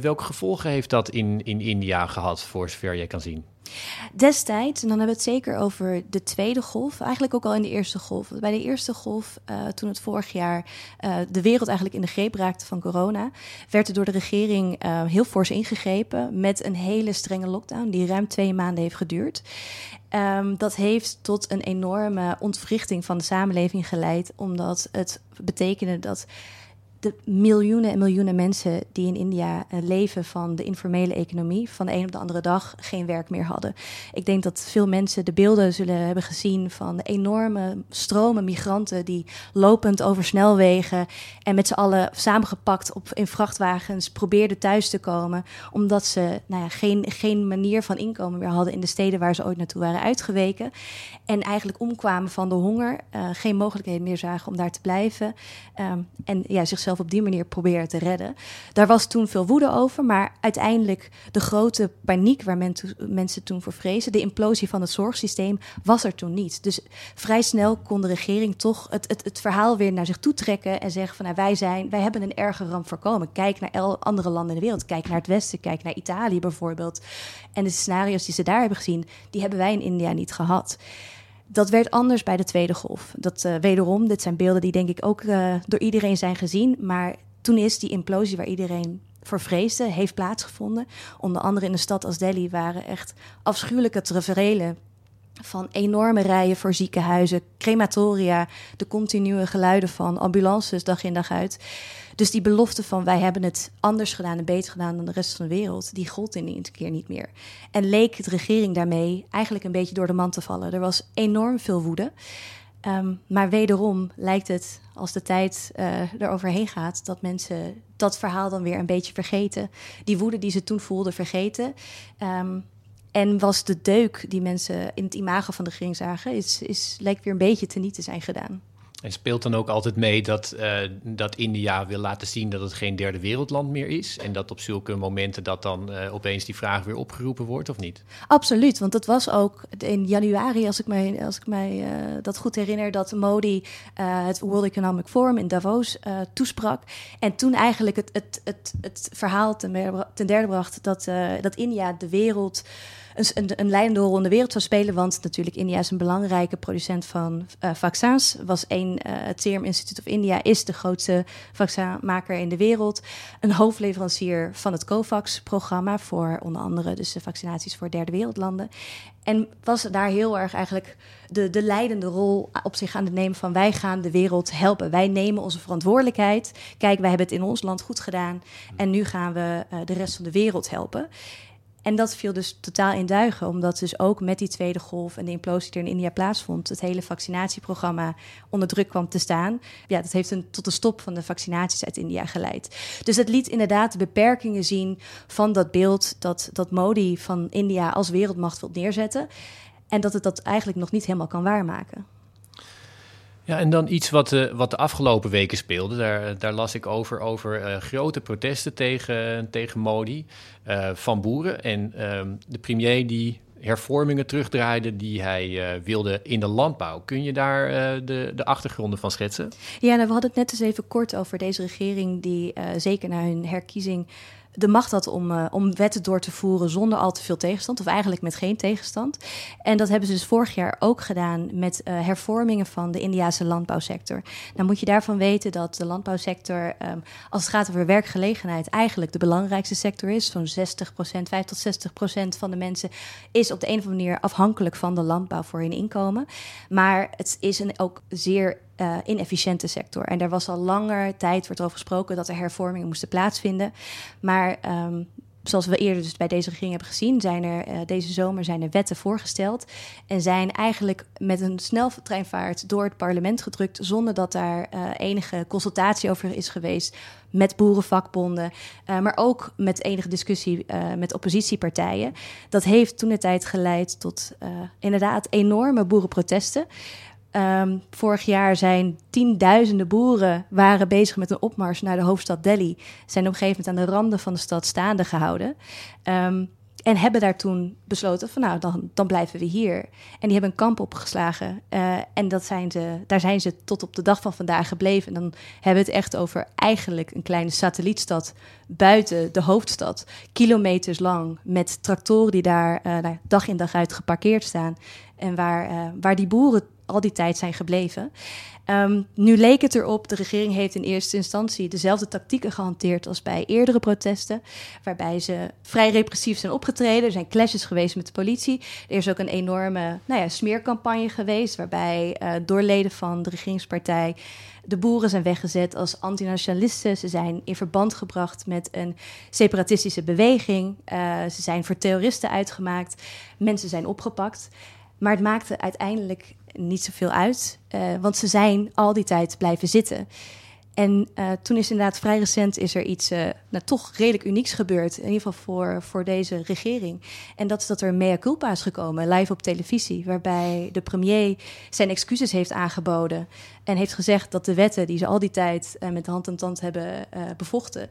Welke gevolgen heeft dat in, in India gehad, voor zover jij kan zien? Destijds, en dan hebben we het zeker over de tweede golf, eigenlijk ook al in de eerste golf. Bij de eerste golf, uh, toen het vorig jaar uh, de wereld eigenlijk in de greep raakte van corona, werd er door de regering uh, heel fors ingegrepen met een hele strenge lockdown die ruim twee maanden heeft geduurd. Um, dat heeft tot een enorme ontwrichting van de samenleving geleid, omdat het betekende dat de miljoenen en miljoenen mensen die in India uh, leven van de informele economie, van de een op de andere dag geen werk meer hadden. Ik denk dat veel mensen de beelden zullen hebben gezien van de enorme stromen migranten die lopend over snelwegen en met z'n allen samengepakt op, in vrachtwagens probeerden thuis te komen, omdat ze nou ja, geen, geen manier van inkomen meer hadden in de steden waar ze ooit naartoe waren uitgeweken. En eigenlijk omkwamen van de honger, uh, geen mogelijkheden meer zagen om daar te blijven. Um, en ja, zichzelf op die manier proberen te redden. Daar was toen veel woede over, maar uiteindelijk de grote paniek waar men mensen toen voor vrezen, de implosie van het zorgsysteem, was er toen niet. Dus vrij snel kon de regering toch het, het, het verhaal weer naar zich toe trekken en zeggen van nou, wij, zijn, wij hebben een erge ramp voorkomen. Kijk naar andere landen in de wereld, kijk naar het Westen, kijk naar Italië bijvoorbeeld. En de scenario's die ze daar hebben gezien, die hebben wij in India niet gehad dat werd anders bij de tweede golf. Dat uh, wederom, dit zijn beelden die denk ik ook uh, door iedereen zijn gezien. Maar toen is die implosie waar iedereen voor vreesde, heeft plaatsgevonden. Onder andere in een stad als Delhi waren echt afschuwelijke taferelen van enorme rijen voor ziekenhuizen, crematoria, de continue geluiden van ambulances dag in dag uit. Dus die belofte van wij hebben het anders gedaan en beter gedaan dan de rest van de wereld, die gold in een keer niet meer. En leek de regering daarmee eigenlijk een beetje door de man te vallen. Er was enorm veel woede. Um, maar wederom lijkt het, als de tijd uh, eroverheen gaat, dat mensen dat verhaal dan weer een beetje vergeten. Die woede die ze toen voelden, vergeten. Um, en was de deuk die mensen in het imago van de regering zagen, is, is, lijkt weer een beetje teniet te zijn gedaan. En speelt dan ook altijd mee dat, uh, dat India wil laten zien dat het geen derde wereldland meer is? En dat op zulke momenten dat dan uh, opeens die vraag weer opgeroepen wordt, of niet? Absoluut, want dat was ook in januari, als ik mij, als ik mij uh, dat goed herinner, dat Modi het World Economic Forum in Davos toesprak. En toen eigenlijk het, het, het, het verhaal ten, ten derde bracht dat, dat India de wereld een, een, een leidende rol in de wereld zou spelen. Want natuurlijk, India is een belangrijke producent van uh, vaccins. Was één, uh, het Serum Institute of India is de grootste vaccinmaker in de wereld. Een hoofdleverancier van het COVAX-programma voor onder andere dus de vaccinaties voor derde wereldlanden. En was daar heel erg eigenlijk de, de leidende rol op zich aan het nemen van wij gaan de wereld helpen. Wij nemen onze verantwoordelijkheid. Kijk, wij hebben het in ons land goed gedaan en nu gaan we uh, de rest van de wereld helpen. En dat viel dus totaal in duigen, omdat dus ook met die tweede golf en de implosie die er in India plaatsvond, het hele vaccinatieprogramma onder druk kwam te staan. Ja, dat heeft een, tot de stop van de vaccinaties uit India geleid. Dus het liet inderdaad de beperkingen zien van dat beeld dat, dat Modi van India als wereldmacht wil neerzetten. En dat het dat eigenlijk nog niet helemaal kan waarmaken. Ja, en dan iets wat, uh, wat de afgelopen weken speelde. Daar, daar las ik over, over uh, grote protesten tegen, tegen Modi uh, van boeren. En ehm, de premier die hervormingen terugdraaide die hij wilde in de landbouw. Kun je daar de, de achtergronden van schetsen? Ja, nou, we hadden het net eens even kort over deze regering die zeker na hun herkiezing de macht had om, uh, om wetten door te voeren zonder al te veel tegenstand, of eigenlijk met geen tegenstand. En dat hebben ze dus vorig jaar ook gedaan met uh, hervormingen van de Indiase landbouwsector. Nou moet je daarvan weten dat de landbouwsector, um, als het gaat over werkgelegenheid, eigenlijk de belangrijkste sector is. Zo'n 60% 5 tot 60 procent van de mensen is op de een of andere manier afhankelijk van de landbouw voor hun inkomen. Maar het is een ook zeer uh, inefficiënte sector. En daar was al langer tijd wordt over gesproken dat er hervormingen moesten plaatsvinden. Maar um, zoals we eerder dus bij deze regering hebben gezien, zijn er uh, deze zomer zijn er wetten voorgesteld. En zijn eigenlijk met een sneltreinvaart door het parlement gedrukt. zonder dat daar uh, enige consultatie over is geweest. Met boerenvakbonden, maar ook met enige discussie met oppositiepartijen. Dat heeft toen de tijd geleid tot inderdaad enorme boerenprotesten. Um, vorig jaar zijn tienduizenden boeren waren bezig met een opmars naar de hoofdstad Delhi. Zijn op een gegeven moment aan de randen van de stad staande gehouden. Um, en hebben daar toen besloten van nou, dan, dan blijven we hier. En die hebben een kamp opgeslagen. Uh, en dat zijn ze, daar zijn ze tot op de dag van vandaag gebleven. En dan hebben we het echt over eigenlijk een kleine satellietstad buiten de hoofdstad. Kilometers lang met tractoren die daar uh, dag in dag uit geparkeerd staan. En waar, uh, waar die boeren al die tijd zijn gebleven. Um, nu leek het erop, de regering heeft in eerste instantie dezelfde tactieken gehanteerd als bij eerdere protesten, waarbij ze vrij repressief zijn opgetreden. Er zijn clashes geweest met de politie. Er is ook een enorme nou ja, smeercampagne geweest, waarbij uh, door leden van de regeringspartij de boeren zijn weggezet als antinationalisten. Ze zijn in verband gebracht met een separatistische beweging. Uh, ze zijn voor terroristen uitgemaakt. Mensen zijn opgepakt. Maar het maakte uiteindelijk niet zoveel uit, uh, want ze zijn al die tijd blijven zitten. En uh, toen is inderdaad vrij recent is er iets uh, nou, toch redelijk unieks gebeurd. In ieder geval voor, voor deze regering. En dat is dat er mea culpa is gekomen, live op televisie. Waarbij de premier zijn excuses heeft aangeboden. En heeft gezegd dat de wetten die ze al die tijd met hand en tand hebben bevochten.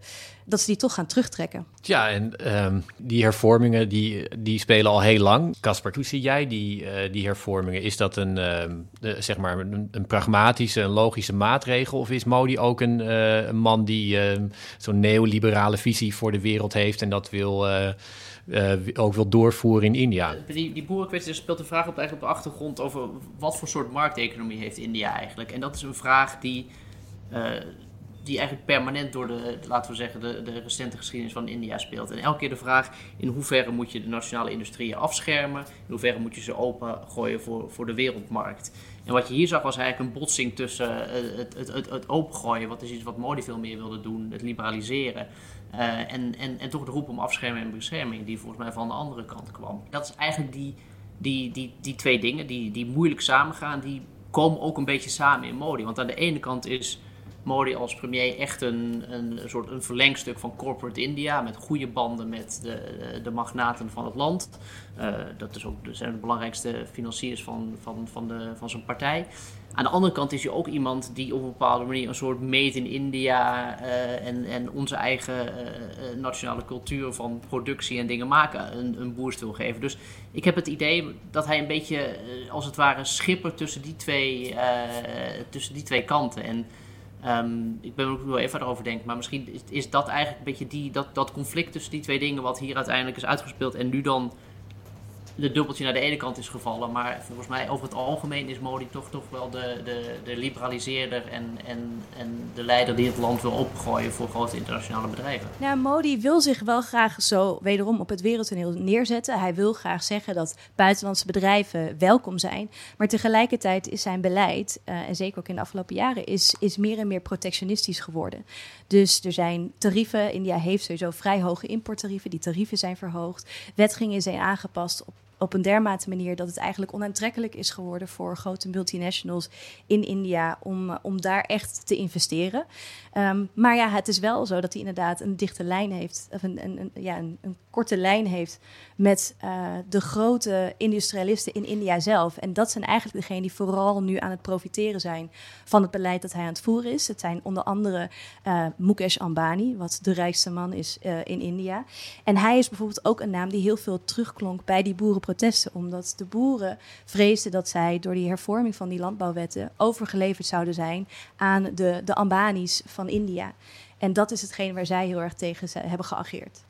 Dat ze die toch gaan terugtrekken. Ja, en um, die hervormingen die, die spelen al heel lang. Caspar, hoe zie jij die, die hervormingen? Is dat een, de, zeg maar een, een pragmatische, een logische maatregel? Of is Modi ook een, uh, een man die uh, zo'n neoliberale visie voor de wereld heeft en dat wil, uh, ook wil doorvoeren in India. Die, die boerenkwestie speelt de vraag op, eigenlijk op de achtergrond over wat voor soort markteconomie heeft India eigenlijk. En dat is een vraag die, die eigenlijk permanent door de, laten we zeggen, de, de recente geschiedenis van India speelt. En elke keer de vraag in hoeverre moet je de nationale industrieën afschermen, in hoeverre moet je ze opengooien voor, voor de wereldmarkt. En wat je hier zag was eigenlijk een botsing tussen eh, het, het, het, het opengooien, wat is iets wat Modi veel meer wilde doen, het liberaliseren. Uh, en, en, en toch de roep om afscherming en bescherming, die volgens mij van de andere kant kwam. Dat is eigenlijk die, die, die, die twee dingen, die, die moeilijk samengaan, die komen ook een beetje samen in Modi. Want aan de ene kant is Modi als premier echt een, een soort een verlengstuk van corporate India. Met goede banden met de, de magnaten van het land. Uh, dat is ook, zijn de belangrijkste financiers van, van, van, de, van zijn partij. Aan de andere kant is hij ook iemand die op een bepaalde manier een soort made in India uh, en, en onze eigen uh, nationale cultuur van productie en dingen maken een, een boost wil geven. Dus ik heb het idee dat hij een beetje als het ware schipper tussen die twee, tussen die twee kanten. En Um, ik ben er ook wel even over denken, maar misschien is, is, dat eigenlijk een beetje die, dat, dat conflict tussen die twee dingen wat hier uiteindelijk is uitgespeeld en nu dan de dubbeltje naar de ene kant is gevallen. Maar volgens mij over het algemeen is Modi toch, toch wel de, de, de liberaliseerder en, en, en de leider die het land wil opgooien voor grote internationale bedrijven. Nou, Modi wil zich wel graag zo wederom op het wereldtoneel neerzetten. Hij wil graag zeggen dat buitenlandse bedrijven welkom zijn. Maar tegelijkertijd is zijn beleid, uh, en zeker ook in de afgelopen jaren, is, is meer en meer protectionistisch geworden. Dus er zijn tarieven. India heeft sowieso vrij hoge importtarieven. Die tarieven zijn verhoogd. Wetgingen zijn aangepast op op een dermate manier dat het eigenlijk onaantrekkelijk is geworden voor grote multinationals in India om, om daar echt te investeren. Um, maar ja, het is wel zo dat hij inderdaad een dichte lijn heeft, of een, een ja, een, een, korte lijn heeft met uh, de grote industrialisten in India zelf. En dat zijn eigenlijk degenen die vooral nu aan het profiteren zijn van het beleid dat hij aan het voeren is. Het zijn onder andere uh, Mukesh Ambani, wat de rijkste man is uh, in India. En hij is bijvoorbeeld ook een naam die heel veel terugklonk bij die boerenprotesten, omdat de boeren vreesden dat zij door die hervorming van die landbouwwetten overgeleverd zouden zijn aan de, de Ambanis van India. En dat is hetgeen waar zij heel erg tegen hebben geageerd.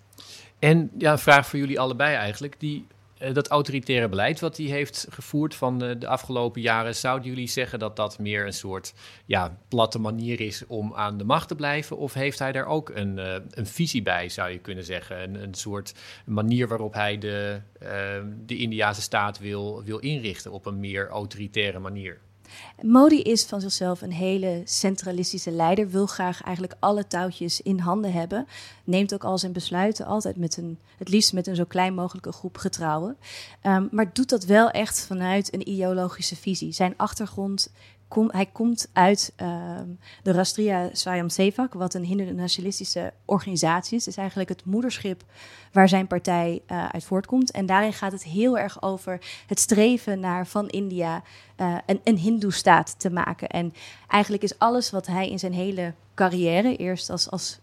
En ja, een vraag voor jullie allebei eigenlijk. Die, uh, dat autoritaire beleid wat hij heeft gevoerd van de, de, afgelopen jaren, zouden jullie zeggen dat dat meer een soort ja, platte manier is om aan de macht te blijven? Of heeft hij daar ook een, uh, een visie bij, zou je kunnen zeggen? Een, een soort manier waarop hij de, de Indiase staat wil, wil inrichten op een meer autoritaire manier? Modi is van zichzelf een hele centralistische leider, wil graag eigenlijk alle touwtjes in handen hebben. Neemt ook al zijn besluiten altijd met een, het liefst met een zo klein mogelijke groep getrouwen. Um, maar doet dat wel echt vanuit een ideologische visie. Zijn achtergrond Kom, hij komt uit uh, de Rastria Swayamsevak, wat een hindu-nationalistische organisatie is. Het is eigenlijk het moederschip waar zijn partij uh, uit voortkomt. En daarin gaat het heel erg over het streven naar van India uh, een, een hindoe-staat te maken. En eigenlijk is alles wat hij in zijn hele carrière, eerst als, als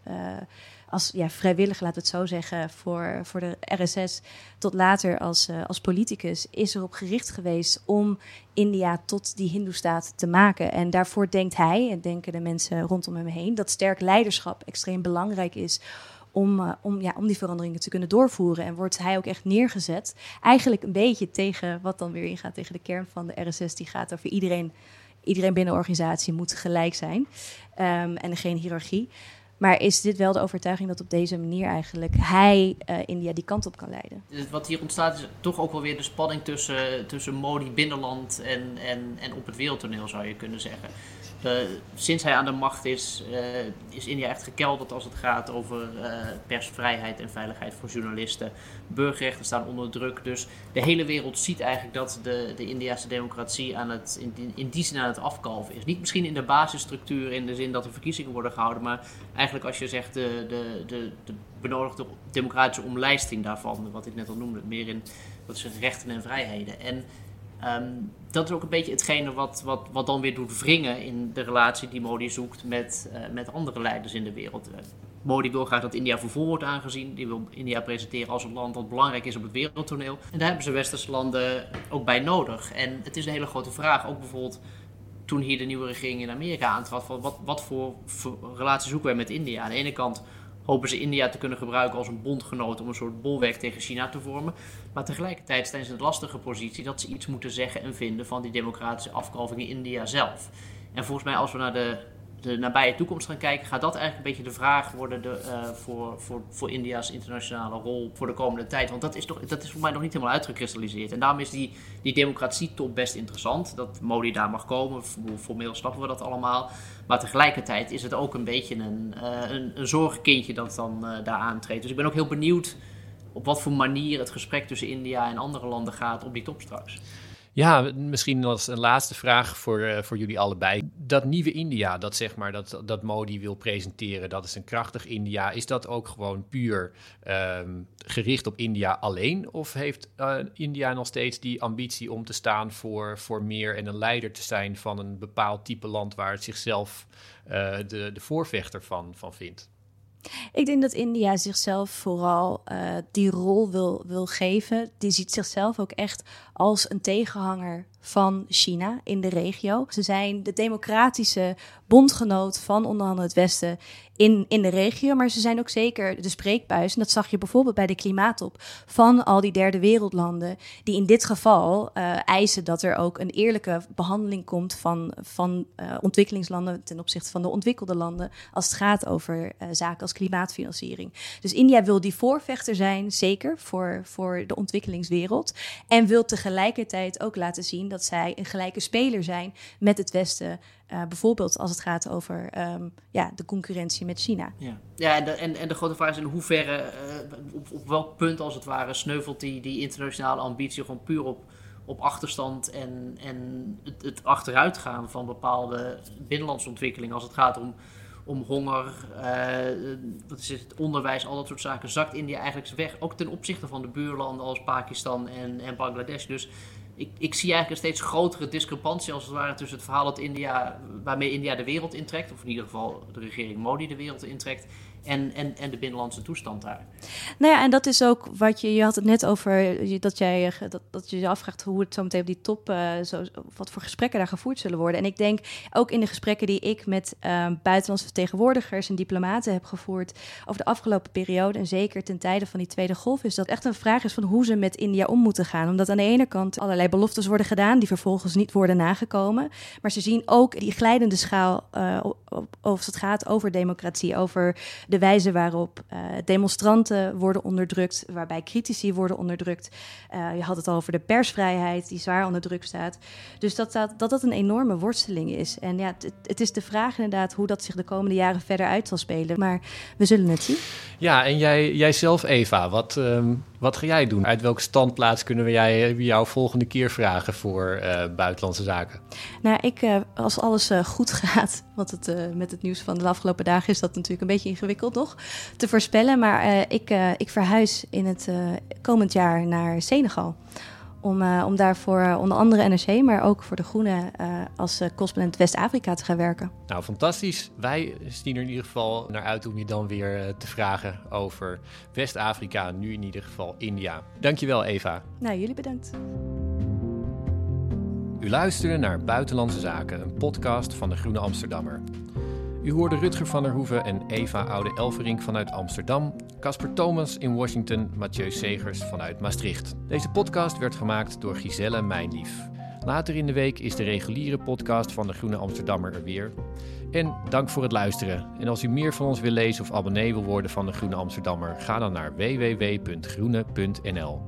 als ja, vrijwillig, laat het zo zeggen, voor, voor de RSS, tot later als, uh, als politicus, is erop gericht geweest om India tot die Hindoestaat te maken. En daarvoor denkt hij, en denken de mensen rondom hem heen, dat sterk leiderschap extreem belangrijk is om, uh, om, ja, om die veranderingen te kunnen doorvoeren. En wordt hij ook echt neergezet. Eigenlijk een beetje tegen wat dan weer ingaat tegen de kern van de RSS, die gaat over iedereen. Iedereen binnen de organisatie moet gelijk zijn um, en geen hiërarchie. Maar is dit wel de overtuiging dat op deze manier eigenlijk hij uh, India die kant op kan leiden? Wat hier ontstaat is toch ook wel weer de spanning tussen, tussen Modi binnenland en, en, en op het wereldtoneel, zou je kunnen zeggen. Uh, sinds hij aan de macht is, uh, is India echt gekelderd als het gaat over uh, persvrijheid en veiligheid voor journalisten. Burgerrechten staan onder druk. Dus de hele wereld ziet eigenlijk dat de, de Indiase democratie aan het, in, in die zin aan het afkalven is. Niet misschien in de basisstructuur, in de zin dat er verkiezingen worden gehouden, maar eigenlijk als je zegt de, de, de, de benodigde democratische omlijsting daarvan, wat ik net al noemde, meer in wat het, rechten en vrijheden. En Um, dat is ook een beetje hetgene wat, wat, wat dan weer doet wringen in de relatie die Modi zoekt met, uh, met andere leiders in de wereld. Uh, Modi wil graag dat India voor wordt aangezien. Die wil India presenteren als een land dat belangrijk is op het wereldtoneel. En daar hebben ze westerse landen ook bij nodig. En het is een hele grote vraag, ook bijvoorbeeld toen hier de nieuwe regering in Amerika aantrad, wat, wat voor, voor relatie zoeken wij met India? Aan de ene kant hopen ze India te kunnen gebruiken als een bondgenoot om een soort bolwerk tegen China te vormen. Maar tegelijkertijd staan ze in de lastige positie dat ze iets moeten zeggen en vinden van die democratische afkalving in India zelf. En volgens mij, als we naar de de nabije toekomst gaan kijken, gaat dat eigenlijk een beetje de vraag worden de, uh, voor, voor, voor India's internationale rol voor de komende tijd. Want dat is, toch, dat is voor mij nog niet helemaal uitgekristalliseerd. En daarom is die, die democratie-top best interessant. Dat Modi daar mag komen, formeel snappen we dat allemaal. Maar tegelijkertijd is het ook een beetje een, uh, een, zorgenkindje dat dan uh, daar aantreedt. Dus ik ben ook heel benieuwd op wat voor manier het gesprek tussen India en andere landen gaat op die top straks. Ja, misschien als een laatste vraag voor, uh, voor jullie allebei. Dat nieuwe India, dat zeg maar dat, dat Modi wil presenteren, dat is een krachtig India. Is dat ook gewoon puur um, gericht op India alleen? Of heeft uh, India nog steeds die ambitie om te staan voor, voor meer en een leider te zijn van een bepaald type land waar het zichzelf uh, de, de voorvechter van, van vindt? Ik denk dat India zichzelf vooral die rol wil, wil geven. Die ziet zichzelf ook echt als een tegenhanger van China in de regio. Ze zijn de democratische bondgenoot van onder andere het Westen in, in de regio. Maar ze zijn ook zeker de spreekbuis. En dat zag je bijvoorbeeld bij de klimaattop van al die derde wereldlanden. Die in dit geval uh, eisen dat er ook een eerlijke behandeling komt van, van uh, ontwikkelingslanden ten opzichte van de ontwikkelde landen. Als het gaat over uh, zaken als klimaatfinanciering. Dus India wil die voorvechter zijn, zeker voor, voor de ontwikkelingswereld. En wil tegelijkertijd ook laten zien dat zij een gelijke speler zijn met het Westen. Uh, bijvoorbeeld als het gaat over um, ja, de concurrentie met China. Ja, ja en, de, en, en de grote vraag is in hoeverre, uh, op, op welk punt als het ware, sneuvelt die, die internationale ambitie gewoon puur op, op achterstand en, en het, het achteruitgaan van bepaalde binnenlandse ontwikkelingen als het gaat om, om honger, uh, wat is het, onderwijs, al dat soort zaken, zakt India eigenlijk weg. Ook ten opzichte van de buurlanden als Pakistan en, en Bangladesh. Dus ik, ik zie eigenlijk een steeds grotere discrepantie als het ware tussen het verhaal dat India, waarmee India de wereld intrekt, of in ieder geval de regering Modi de wereld intrekt, en, en, en de binnenlandse toestand daar. Nou ja, en dat is ook wat je, je had het net over, dat, jij, dat, dat je je afvraagt hoe het zo meteen op die top, uh, zo, wat voor gesprekken daar gevoerd zullen worden. En ik denk ook in de gesprekken die ik met uh, buitenlandse vertegenwoordigers en diplomaten heb gevoerd over de afgelopen periode, en zeker ten tijde van die tweede golf, is dat echt een vraag is van hoe ze met India om moeten gaan. Omdat aan de ene kant allerlei beloftes worden gedaan die vervolgens niet worden nagekomen. Maar ze zien ook die glijdende schaal, uh, als het gaat over democratie, over de wijze waarop uh, demonstranten worden onderdrukt, waarbij critici worden onderdrukt. Uh, je had het al over de persvrijheid, die zwaar onder druk staat. Dus dat dat, dat, dat een enorme worsteling is. En ja, het, is de vraag inderdaad hoe dat zich de komende jaren verder uit zal spelen. Maar we zullen het zien. Ja, en jij, jij zelf, Eva, wat, um, wat ga jij doen? Uit welke standplaats kunnen we jij, jou volgende keer vragen voor uh, buitenlandse zaken? Nou, ik, uh, als alles goed gaat, want het, met het nieuws van de afgelopen dagen is dat natuurlijk een beetje ingewikkeld nog te voorspellen. Maar ik, ik verhuis in het komend jaar naar Senegal om, uh, om daarvoor onder andere NRC, maar ook voor de Groenen uh, als correspondent West-Afrika te gaan werken. Nou, fantastisch. Wij zien er in ieder geval naar uit om je dan weer te vragen over West-Afrika, nu in ieder geval India. Dankjewel, Eva. Nou, jullie bedankt. U luisterde naar Buitenlandse Zaken, een podcast van de Groene Amsterdammer. U hoorde Rutger van der Hoeven en Eva Oude-Elverink vanuit Amsterdam, Casper Thomas in Washington, Mathieu Segers vanuit Maastricht. Deze podcast werd gemaakt door Giselle Mijnlief. Later in de week is de reguliere podcast van de Groene Amsterdammer er weer. En dank voor het luisteren. En als u meer van ons wil lezen of abonnee wil worden van de Groene Amsterdammer, ga dan naar www.groene.nl.